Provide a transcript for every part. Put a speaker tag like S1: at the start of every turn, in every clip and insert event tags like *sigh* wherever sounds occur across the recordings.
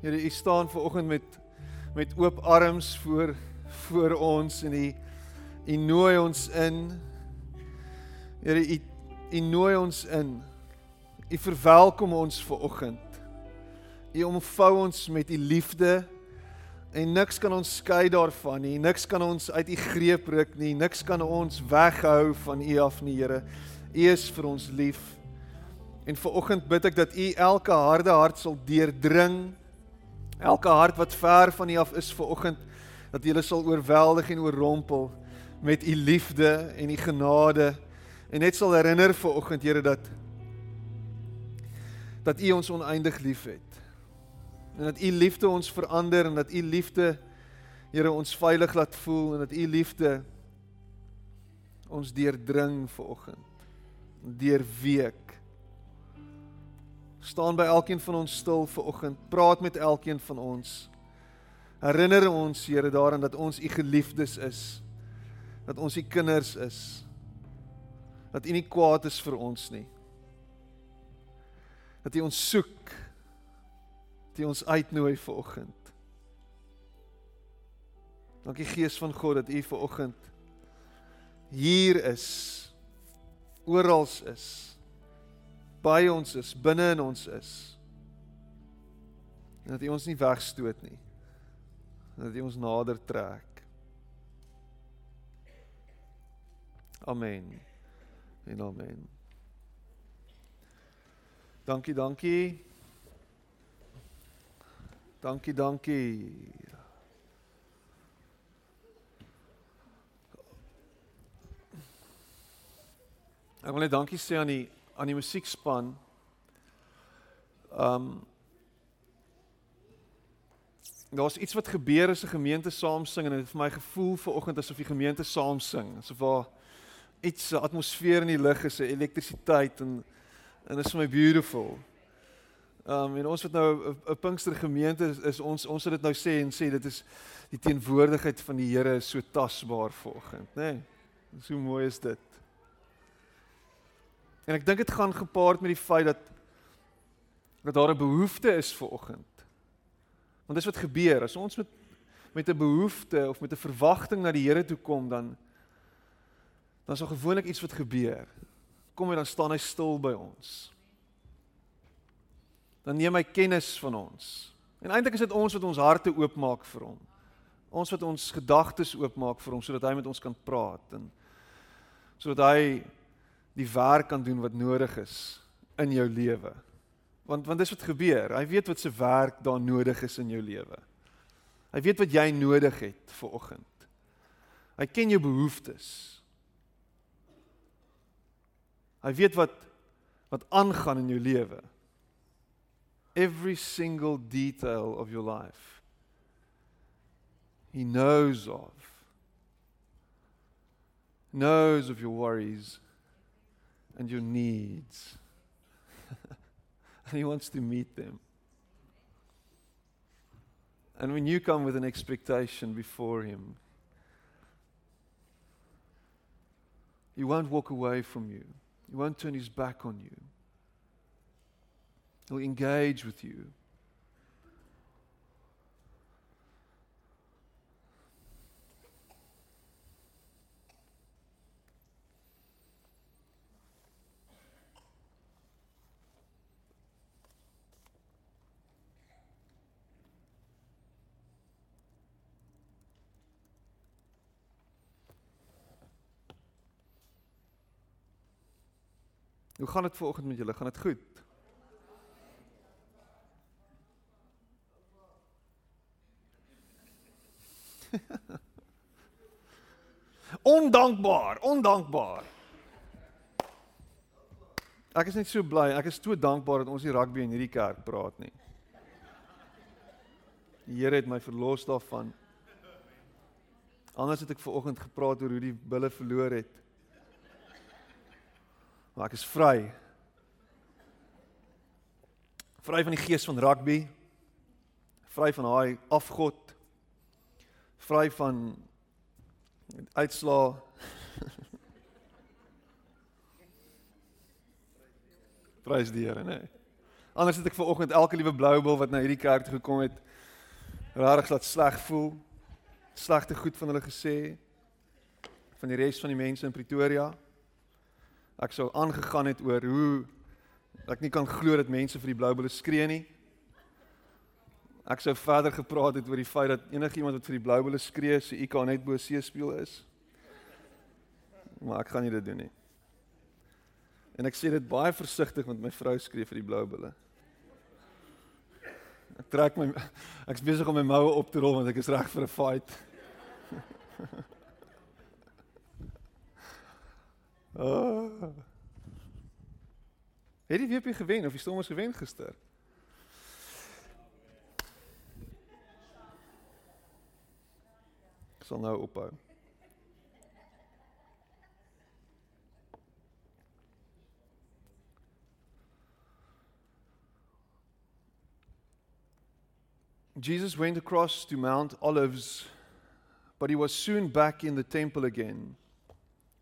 S1: Here, U staan ver oggend met met oop arms voor voor ons en U U nooi ons in. Here, U U nooi ons in. U verwelkom ons ver oggend. U omvou ons met U liefde en niks kan ons skei daarvan nie. Niks kan ons uit U greep ruk nie. Niks kan ons weghou van U af nie, Here. U is vir ons lief. En vir oggend bid ek dat U elke harde hart sal deurdring. Elke hart wat ver van U af is vir oggend dat jy sal oorweldig en oorrompel met U liefde en U genade en net sal herinner vir oggend Here dat dat U ons oneindig liefhet. En dat U liefde ons verander en dat U liefde Here ons veilig laat voel en dat U liefde ons deurdring vir oggend. Staan by elkeen van ons stil vir oggend. Praat met elkeen van ons. Herinner ons Here daaraan dat ons U geliefdes is. Dat ons U kinders is. Dat U nie kwaad is vir ons nie. Dat U ons soek. Dat U ons uitnooi vir oggend. Dankie Gees van God dat U vir oggend hier is. Oral is by ons is, binne in ons is. En dat U ons nie wegstoot nie. Dat U ons nader trek. Amen. En amen. Dankie, dankie. Dankie, dankie. Ek wil net dankie sê aan die aan die musiekspan. Um Daar's iets wat gebeur as 'n gemeente saam sing en dit vir my gevoel vanoggend asof die gemeente saam sing, asof daar iets 'n atmosfeer in die lug is, 'n elektrisiteit en en dit is vir my beautiful. Um en ons wat nou 'n Pinkster gemeente is, is ons ons het dit nou sê en sê dit is die teenwoordigheid van die Here is so tasbaar vanoggend, nê? Nee, so mooi is dit. En ek dink dit gaan gepaard met die feit dat dat daar 'n behoefte is vir oggend. Want dis wat gebeur as ons met met 'n behoefte of met 'n verwagting na die Here toe kom dan dan is daar gewoonlik iets wat gebeur. Kom hy dan staan hy stil by ons. Dan neem hy kennis van ons. En eintlik is dit ons wat ons harte oopmaak vir hom. Ons wat ons gedagtes oopmaak vir hom sodat hy met ons kan praat en sodat hy die werk kan doen wat nodig is in jou lewe. Want want dis wat gebeur. Hy weet wat se werk daar nodig is in jou lewe. Hy weet wat jy nodig het vir oggend. Hy ken jou behoeftes. Hy weet wat wat aangaan in jou lewe. Every single detail of your life. He knows of. Knows of your worries and your needs. and He wants to meet them. And when you come with an expectation before Him, He won't walk away from you, He won't turn His back on you. He'll engage with you. Hoe gaan dit vanoggend met julle? Gaan dit goed? *laughs* ondankbaar, ondankbaar. Ek is net so bly. Ek is so dankbaar dat ons die rugby in hierdie kerk praat nie. Die Here het my verlos daarvan. Anders het ek ver oggend gepraat oor hoe die bulle verloor het. Maar ek is vry. Vry van die gees van rugby. Vry van daai afgod. Vry van uitslaa. *laughs* Prys die Here, nee. Anders het ek vanoggend elke liewe bloubil wat na hierdie kerk toe gekom het rarig laat sleg voel. Slegte goed van hulle gesê van die res van die mense in Pretoria. Ek sou aangegaan het oor hoe ek nie kan glo dat mense vir die bloubulle skree nie. Ek sou verder gepraat het oor die feit dat enigiemand wat vir die bloubulle skree, se IQ net bo C speel is. Maar ek gaan nie dit doen nie. En ek sê dit baie versigtig met my vrou skree vir die blou bulle. Ek trek my ek's besig om my moue op te rol want ek is reg vir 'n fight. *laughs* oh. Het jy weer gewen of jy stom ons gewen gister? Ek sal nou ophou. Jesus went across to Mount Olives, but he was soon back in the temple again,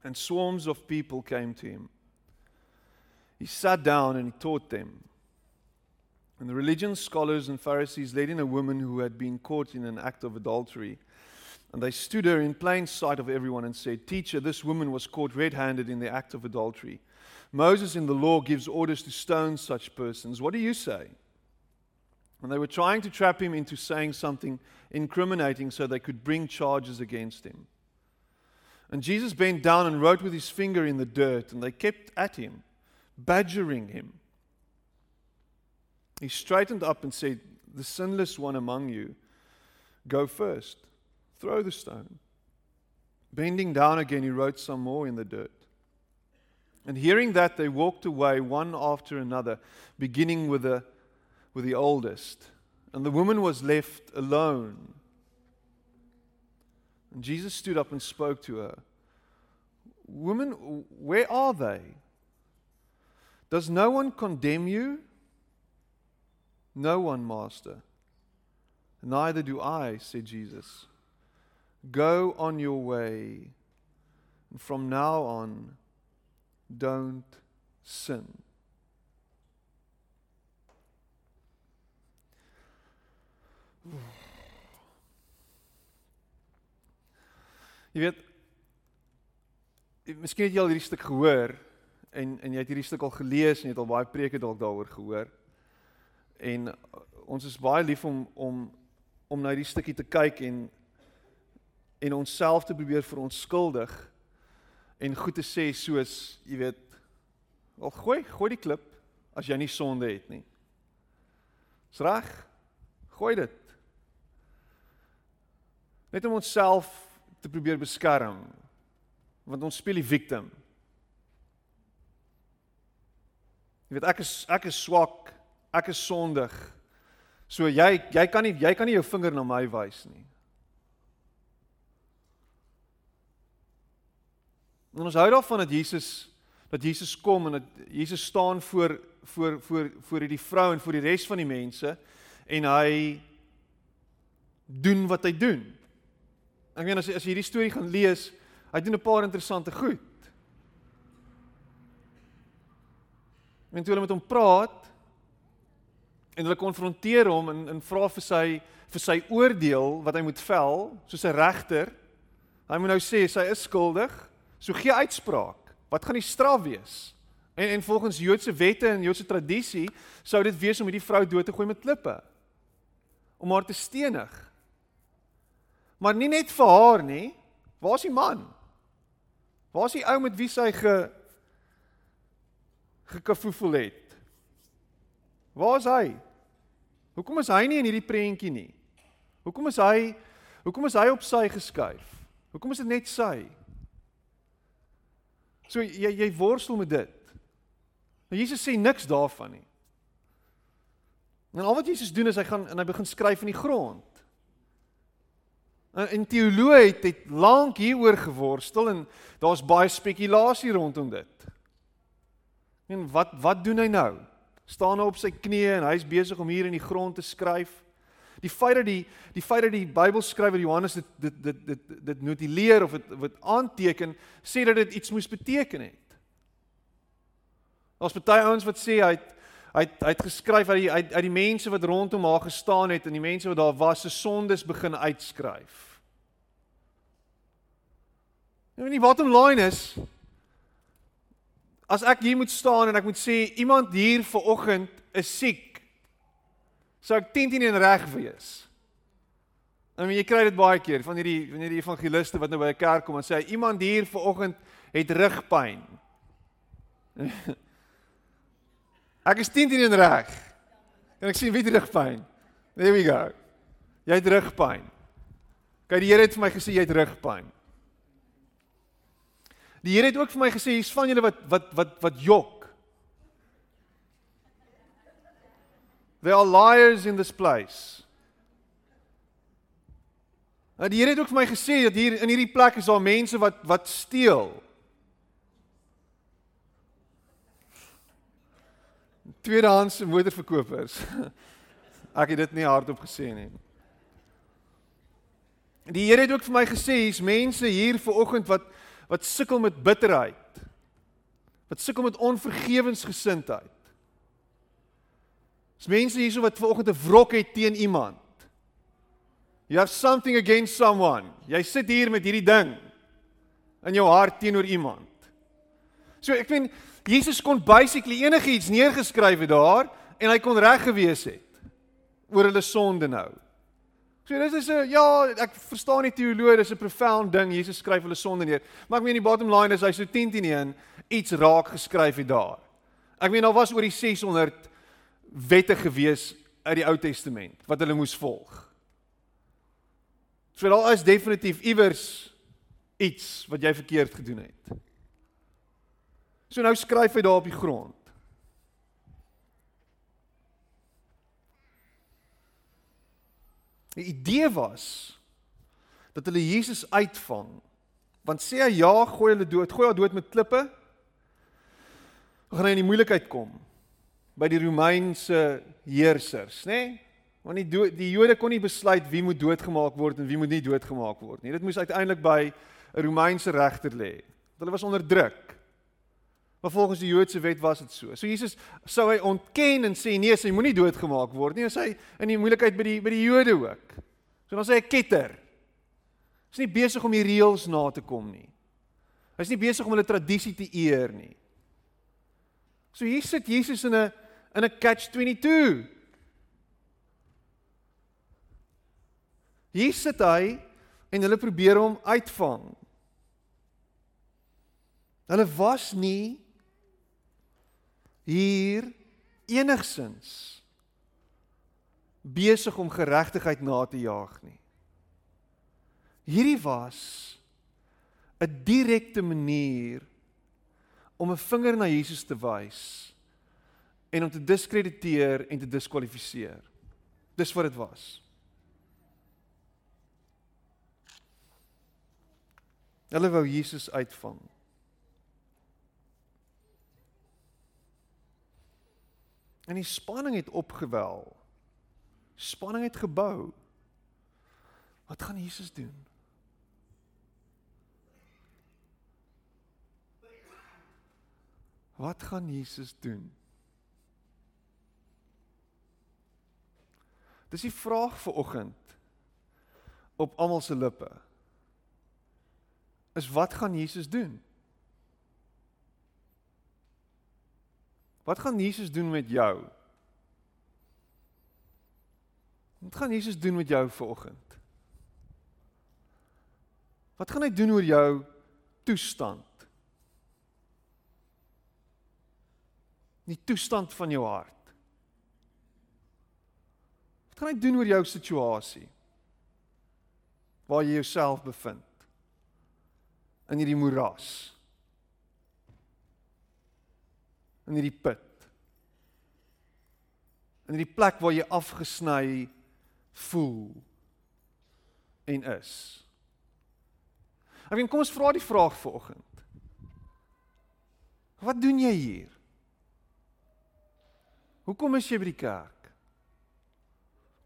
S1: and swarms of people came to him. He sat down and he taught them. And the religion scholars and Pharisees led in a woman who had been caught in an act of adultery. And they stood her in plain sight of everyone and said, Teacher, this woman was caught red handed in the act of adultery. Moses in the law gives orders to stone such persons. What do you say? And they were trying to trap him into saying something incriminating so they could bring charges against him. And Jesus bent down and wrote with his finger in the dirt, and they kept at him, badgering him. He straightened up and said, The sinless one among you, go first, throw the stone. Bending down again, he wrote some more in the dirt. And hearing that, they walked away one after another, beginning with the with the oldest, and the woman was left alone. And Jesus stood up and spoke to her Woman, where are they? Does no one condemn you? No one, Master. Neither do I, said Jesus. Go on your way, and from now on, don't sin. Jy weet Miskien het jy al hierdie stuk gehoor en en jy het hierdie stuk al gelees en jy het al baie preke dalk daaroor gehoor. En ons is baie lief om om om na hierdie stukkie te kyk en en onsself te probeer verontskuldig en goed te sê soos jy weet al gooi gooi die klip as jy nie sonde het nie. Dis reg. Gooi dit. Net om onsself te probeer beskerm. Want ons speel die victim. Jy weet ek is ek is swak. Ek is sondig. So jy jy kan nie jy kan nie jou vinger na my wys nie. En ons hou daarvan dat Jesus dat Jesus kom en dat Jesus staan voor voor voor voor hierdie vrou en voor die res van die mense en hy doen wat hy doen. Ek meen as as jy hierdie storie gaan lees, hy doen 'n paar interessante goed. En toe hulle met hom praat en hulle konfronteer hom en en vra vir sy vir sy oordeel wat hy moet vel, soos 'n regter. Hy moet nou sê sy is skuldig. So gee uitspraak. Wat gaan die straf wees? En en volgens Joodse wette en Joodse tradisie sou dit wees om hierdie vrou dood te gooi met klippe. Om haar te stenig. Maar nie net vir haar nie. Waar is die man? Waar is die ou met wie sy ge gekafoefel het? Waar is hy? Hoekom is hy nie in hierdie prentjie nie? Hoekom is hy hoekom is hy op sy geskuif? Hoekom is dit net sy? So jy jy worstel met dit. Maar Jesus sê niks daarvan nie. En al wat Jesus doen is hy gaan en hy begin skryf in die grond. En teoloë het, het lank hieroor geworstel en daar's baie spekulasie rondom dit. En wat wat doen hy nou? Staan hy op sy knieë en hy's besig om hier in die grond te skryf? Die feit dat die die feit dat die Bybelskrywer Johannes dit dit dit dit dit notuleer of dit wat aanteken, sê dat dit iets moes beteken het. Daar's baie ouens wat sê hy het, hy het, hy het geskryf uit die uit, uit die mense wat rondom haar gestaan het en die mense wat daar was se sondes begin uitskryf. En die bottom line is as ek hier moet staan en ek moet sê iemand hier vanoggend is siek, sou ek 10 teen 1 reg wees. En jy kry dit baie keer van hierdie van hierdie evangeliste wat nou by 'n kerk kom en sê iemand hier vanoggend het rugpyn. *laughs* Ek is 10 teen 1 reg. En ek sien wie het rugpyn. There we go. Jy het rugpyn. Kyk, die Here het vir my gesê jy het rugpyn. Die Here het ook vir my gesê hier's van julle wat wat wat wat jok. There are liars in this place. Nou die Here het ook vir my gesê dat hier in hierdie plek is daar mense wat wat steel. Tweedehandse motorverkopers. *laughs* Ek het dit nie hardop gesê nie. Die Here het ook vir my gesê hier's mense hier vanoggend wat wat sukkel met bitterheid. Wat sukkel met onvergewensgesindheid. Dis mense hierso wat vanoggend 'n wrok het teen iemand. You have something against someone. Jy sit hier met hierdie ding in jou hart teenoor iemand. So ek meen Jesus kon basically enigiets neergeskryf het daar en hy kon reg gewees het oor hulle sonde nou. So dis is 'n ja, ek verstaan die teologie, dis 'n profound ding. Jesus skryf hulle sonde neer. Maar ek meen die bottom line is hy so 10 teen 1 iets raak geskryf het daar. Ek meen daar was oor die 600 wette gewees uit die Ou Testament wat hulle moes volg. So daar is definitief iewers iets wat jy verkeerd gedoen het. So nou skryf hy daar op die grond. Die idee was dat hulle Jesus uitvang. Want sê hy ja, gooi hulle dood, gooi hulle dood met klippe. Gaan hy in die moeilikheid kom by die Romeinse heersers, nê? Nee? Want die do die Jode kon nie besluit wie moet doodgemaak word en wie moet nie doodgemaak word nie. Dit moes uiteindelik by 'n Romeinse regter lê. Hulle was onder druk. Maar volgens die Joodse wet was dit so. So Jesus sou hy ontken en sê nee, hy moenie doodgemaak word nie. Hy sê in die moeilikheid by die by die Jode ook. So dan sê hy ketter. Hy's nie besig om die reëls na te kom nie. Hy's nie besig om hulle tradisie te eer nie. So hier sit Jesus in 'n in 'n catch 22. Hier sit hy en hulle probeer hom uitvang. Hulle was nie hier enigsins besig om geregtigheid na te jaag nie. Hierdie was 'n direkte manier om 'n vinger na Jesus te wys en om te diskrediteer en te diskwalifiseer. Dis wat dit was. Hulle wou Jesus uitvang. En die spanning het opgewel. Spanning het gebou. Wat gaan Jesus doen? Wat gaan Jesus doen? Dis die vraag vir oggend op almal se lippe. Is wat gaan Jesus doen? Wat gaan Jesus doen met jou? Wat gaan Jesus doen met jou vanoggend? Wat gaan hy doen oor jou toestand? Die toestand van jou hart. Wat gaan hy doen oor jou situasie? Waar jy jouself bevind? In hierdie moeras in hierdie put. In hierdie plek waar jy afgesny voel en is. Ek weet kom ons vra die vraag vanoggend. Wat doen jy hier? Hoekom is jy by die kerk?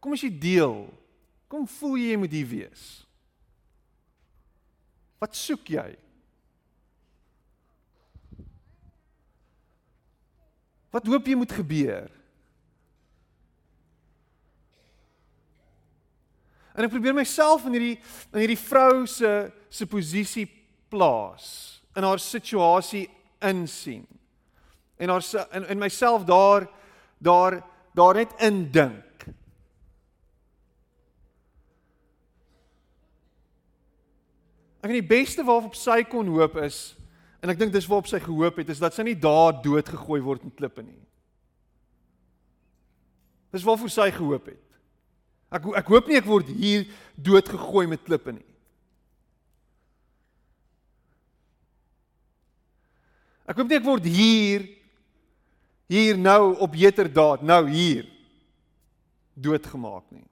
S1: Kom as jy deel. Kom voel jy jy moet hier wees. Wat soek jy? Wat hoop jy moet gebeur? En ek probeer myself in hierdie in hierdie vrou se se posisie plaas, in haar situasie insien. En haar in in myself daar daar daar net indink. Ek en die beste waarop sy kon hoop is en ek dink dis waarop sy gehoop het is dat sy nie daar dood gegooi word met klippe nie. Dis waarvoor sy gehoop het. Ek ek hoop nie ek word hier dood gegooi met klippe nie. Ek hoop nie ek word hier hier nou op Jeterdaad nou hier doodgemaak nie.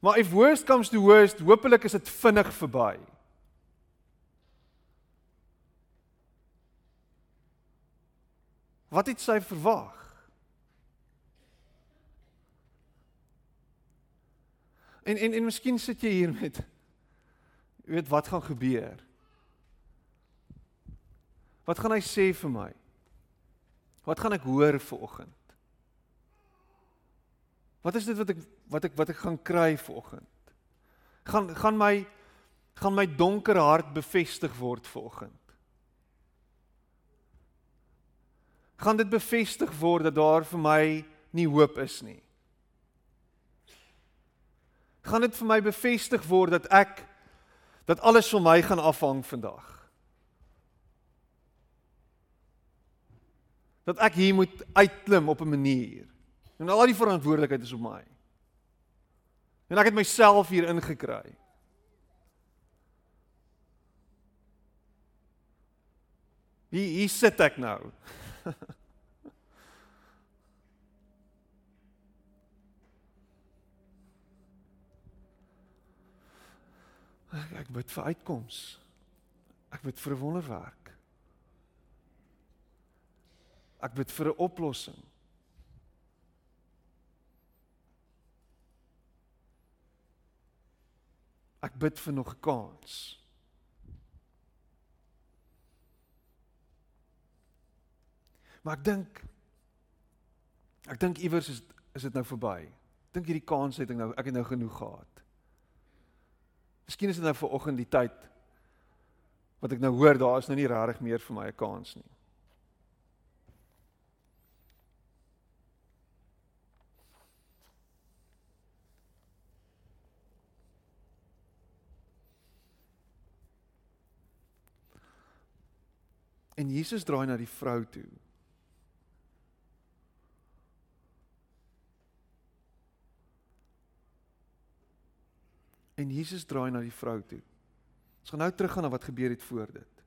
S1: Maar if worst comes to worst, hopelik is dit vinnig verby. Wat het sy verwag? En en en miskien sit jy hier met jy weet wat gaan gebeur? Wat gaan hy sê vir my? Wat gaan ek hoor vanoggend? Wat is dit wat ek wat ek wat ek gaan kry vanoggend? Gaan gaan my gaan my donker hart bevestig word vanoggend? Gaan dit bevestig word dat daar vir my nie hoop is nie? Gaan dit vir my bevestig word dat ek dat alles van my gaan afhang vandag? dat ek hier moet uitklim op 'n manier. En al die verantwoordelikheid is op my. En ek het myself hier ingekry. Hier hier sit ek nou. Ek, ek bid vir uitkoms. Ek bid vir 'n wonderwerk. Ek bid vir 'n oplossing. Ek bid vir nog 'n kans. Maar ek dink ek dink iewers is is dit nou verby. Dink hierdie kans het ek nou ek het nou genoeg gehad. Miskien is dit nou vir oggend die tyd wat ek nou hoor daar is nou nie regtig meer vir my 'n kans nie. En Jesus draai na die vrou toe. En Jesus draai na die vrou toe. Ons gaan nou teruggaan na wat gebeur het voor dit.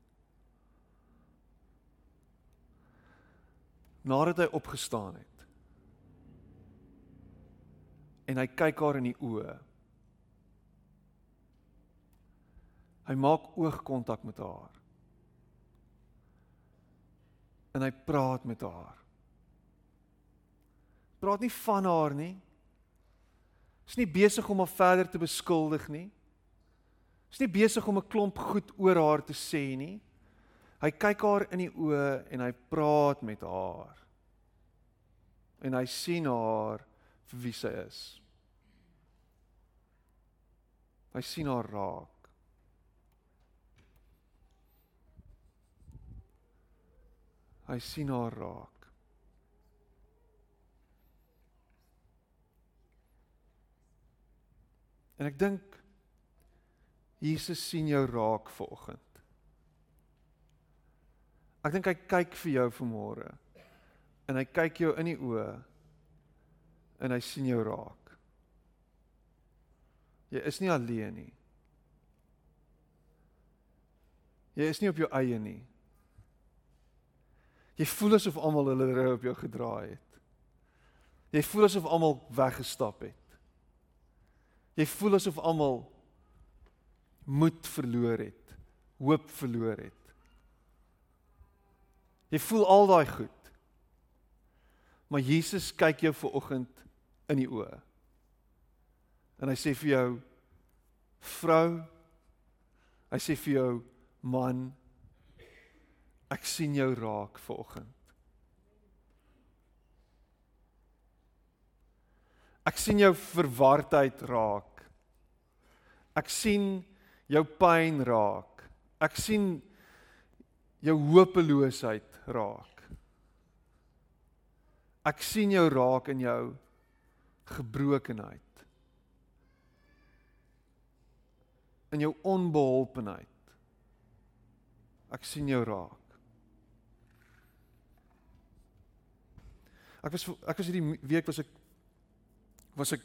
S1: Nadat hy opgestaan het. En hy kyk haar in die oë. Hy maak oogkontak met haar en hy praat met haar. Praat nie van haar nie. Is nie besig om haar verder te beskuldig nie. Is nie besig om 'n klomp goed oor haar te sê nie. Hy kyk haar in die oë en hy praat met haar. En hy sien haar vir wie sy is. Hy sien haar raak. Hy sien haar raak. En ek dink Jesus sien jou raak vanoggend. Ek dink hy kyk vir jou vanmôre. En hy kyk jou in die oë en hy sien jou raak. Jy is nie alleen nie. Jy is nie op jou eie nie. Jy voel asof almal hulle rug op jou gedraai het. Jy voel asof almal weggestap het. Jy voel asof almal moed verloor het, hoop verloor het. Jy voel al daai goed. Maar Jesus kyk jou ver oggend in die oë. En hy sê vir jou vrou, hy sê vir jou man, Ek sien jou raak vanoggend. Ek sien jou verwardheid raak. Ek sien jou pyn raak. Ek sien jou hopeloosheid raak. Ek sien jou raak in jou gebrokenheid. In jou onbeholpenheid. Ek sien jou raak. Ek was ek was hierdie week was ek was ek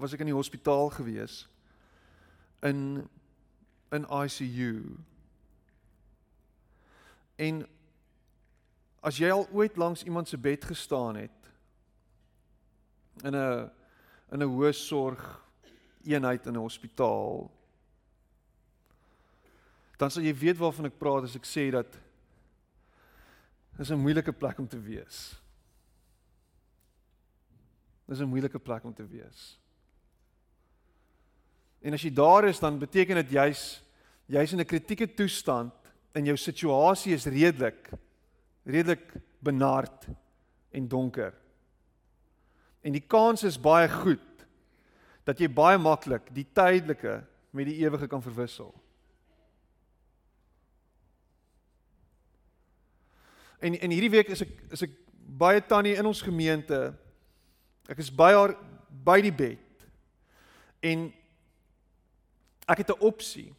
S1: was ek in die hospitaal gewees in in ICU. En as jy al ooit langs iemand se bed gestaan het in 'n in 'n hoë sorg eenheid in 'n hospitaal dan sal jy weet waarvan ek praat as ek sê dat dis 'n moeilike plek om te wees. Dis 'n moeilike plek om te wees. En as jy daar is, dan beteken dit jy's jy's in 'n kritieke toestand en jou situasie is redelik redelik benard en donker. En die kans is baie goed dat jy baie maklik die tydelike met die ewige kan verwissel. En en hierdie week is ek is ek baie tannie in ons gemeente Ek is by haar by die bed. En ek het 'n opsie.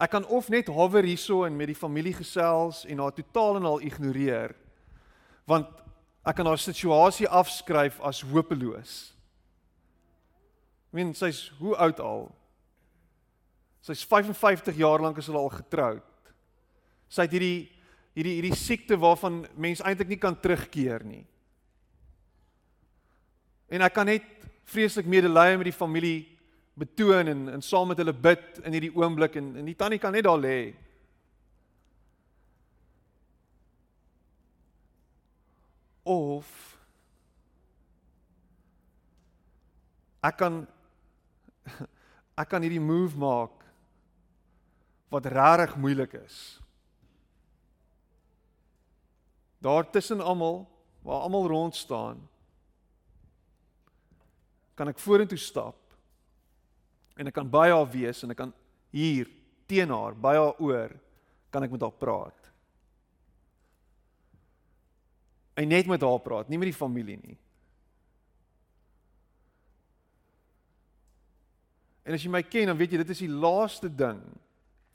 S1: Ek kan of net hover hierso en met die familie gesels en haar totaal en al ignoreer want ek kan haar situasie afskryf as hopeloos. Ek meen sy's hoe oud al? Sy's 55 jaar lank as hulle al getroud. Sy het hierdie hierdie hierdie siekte waarvan mens eintlik nie kan terugkeer nie. En ek kan net vreeslik medelee met die familie betoon en en saam met hulle bid in hierdie oomblik en en die tannie kan net daar lê. Of ek kan *laughs* ek kan hierdie move maak wat regtig moeilik is. Daar tussen almal waar almal rond staan kan ek vorentoe stap en ek kan by haar wees en ek kan hier teen haar by haar oor kan ek met haar praat. En net met haar praat, nie met die familie nie. En as jy my ken, dan weet jy dit is die laaste ding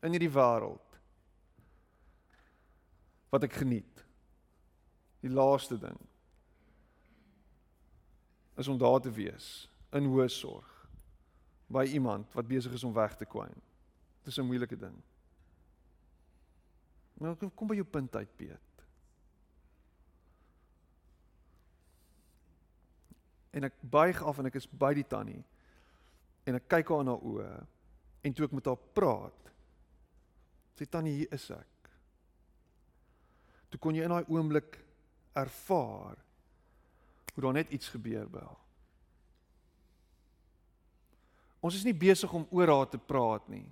S1: in hierdie wêreld wat ek geniet. Die laaste ding is om daar te wees in hoë sorg by iemand wat besig is om weg te kwyn. Dit is 'n moeilike ding. Nou kom by jou punt uit, Piet. En ek buig af en ek is by die tannie en ek kyk haar in haar oë en toe ek met haar praat sê tannie hier is ek. Toe kon jy in daai oomblik ervaar hoe daar net iets gebeur by haar. Ons is nie besig om oor haar te praat nie.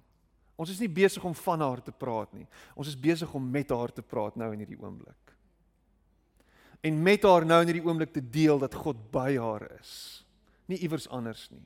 S1: Ons is nie besig om van haar te praat nie. Ons is besig om met haar te praat nou in hierdie oomblik. En met haar nou in hierdie oomblik te deel dat God by haar is. Nie iewers anders nie.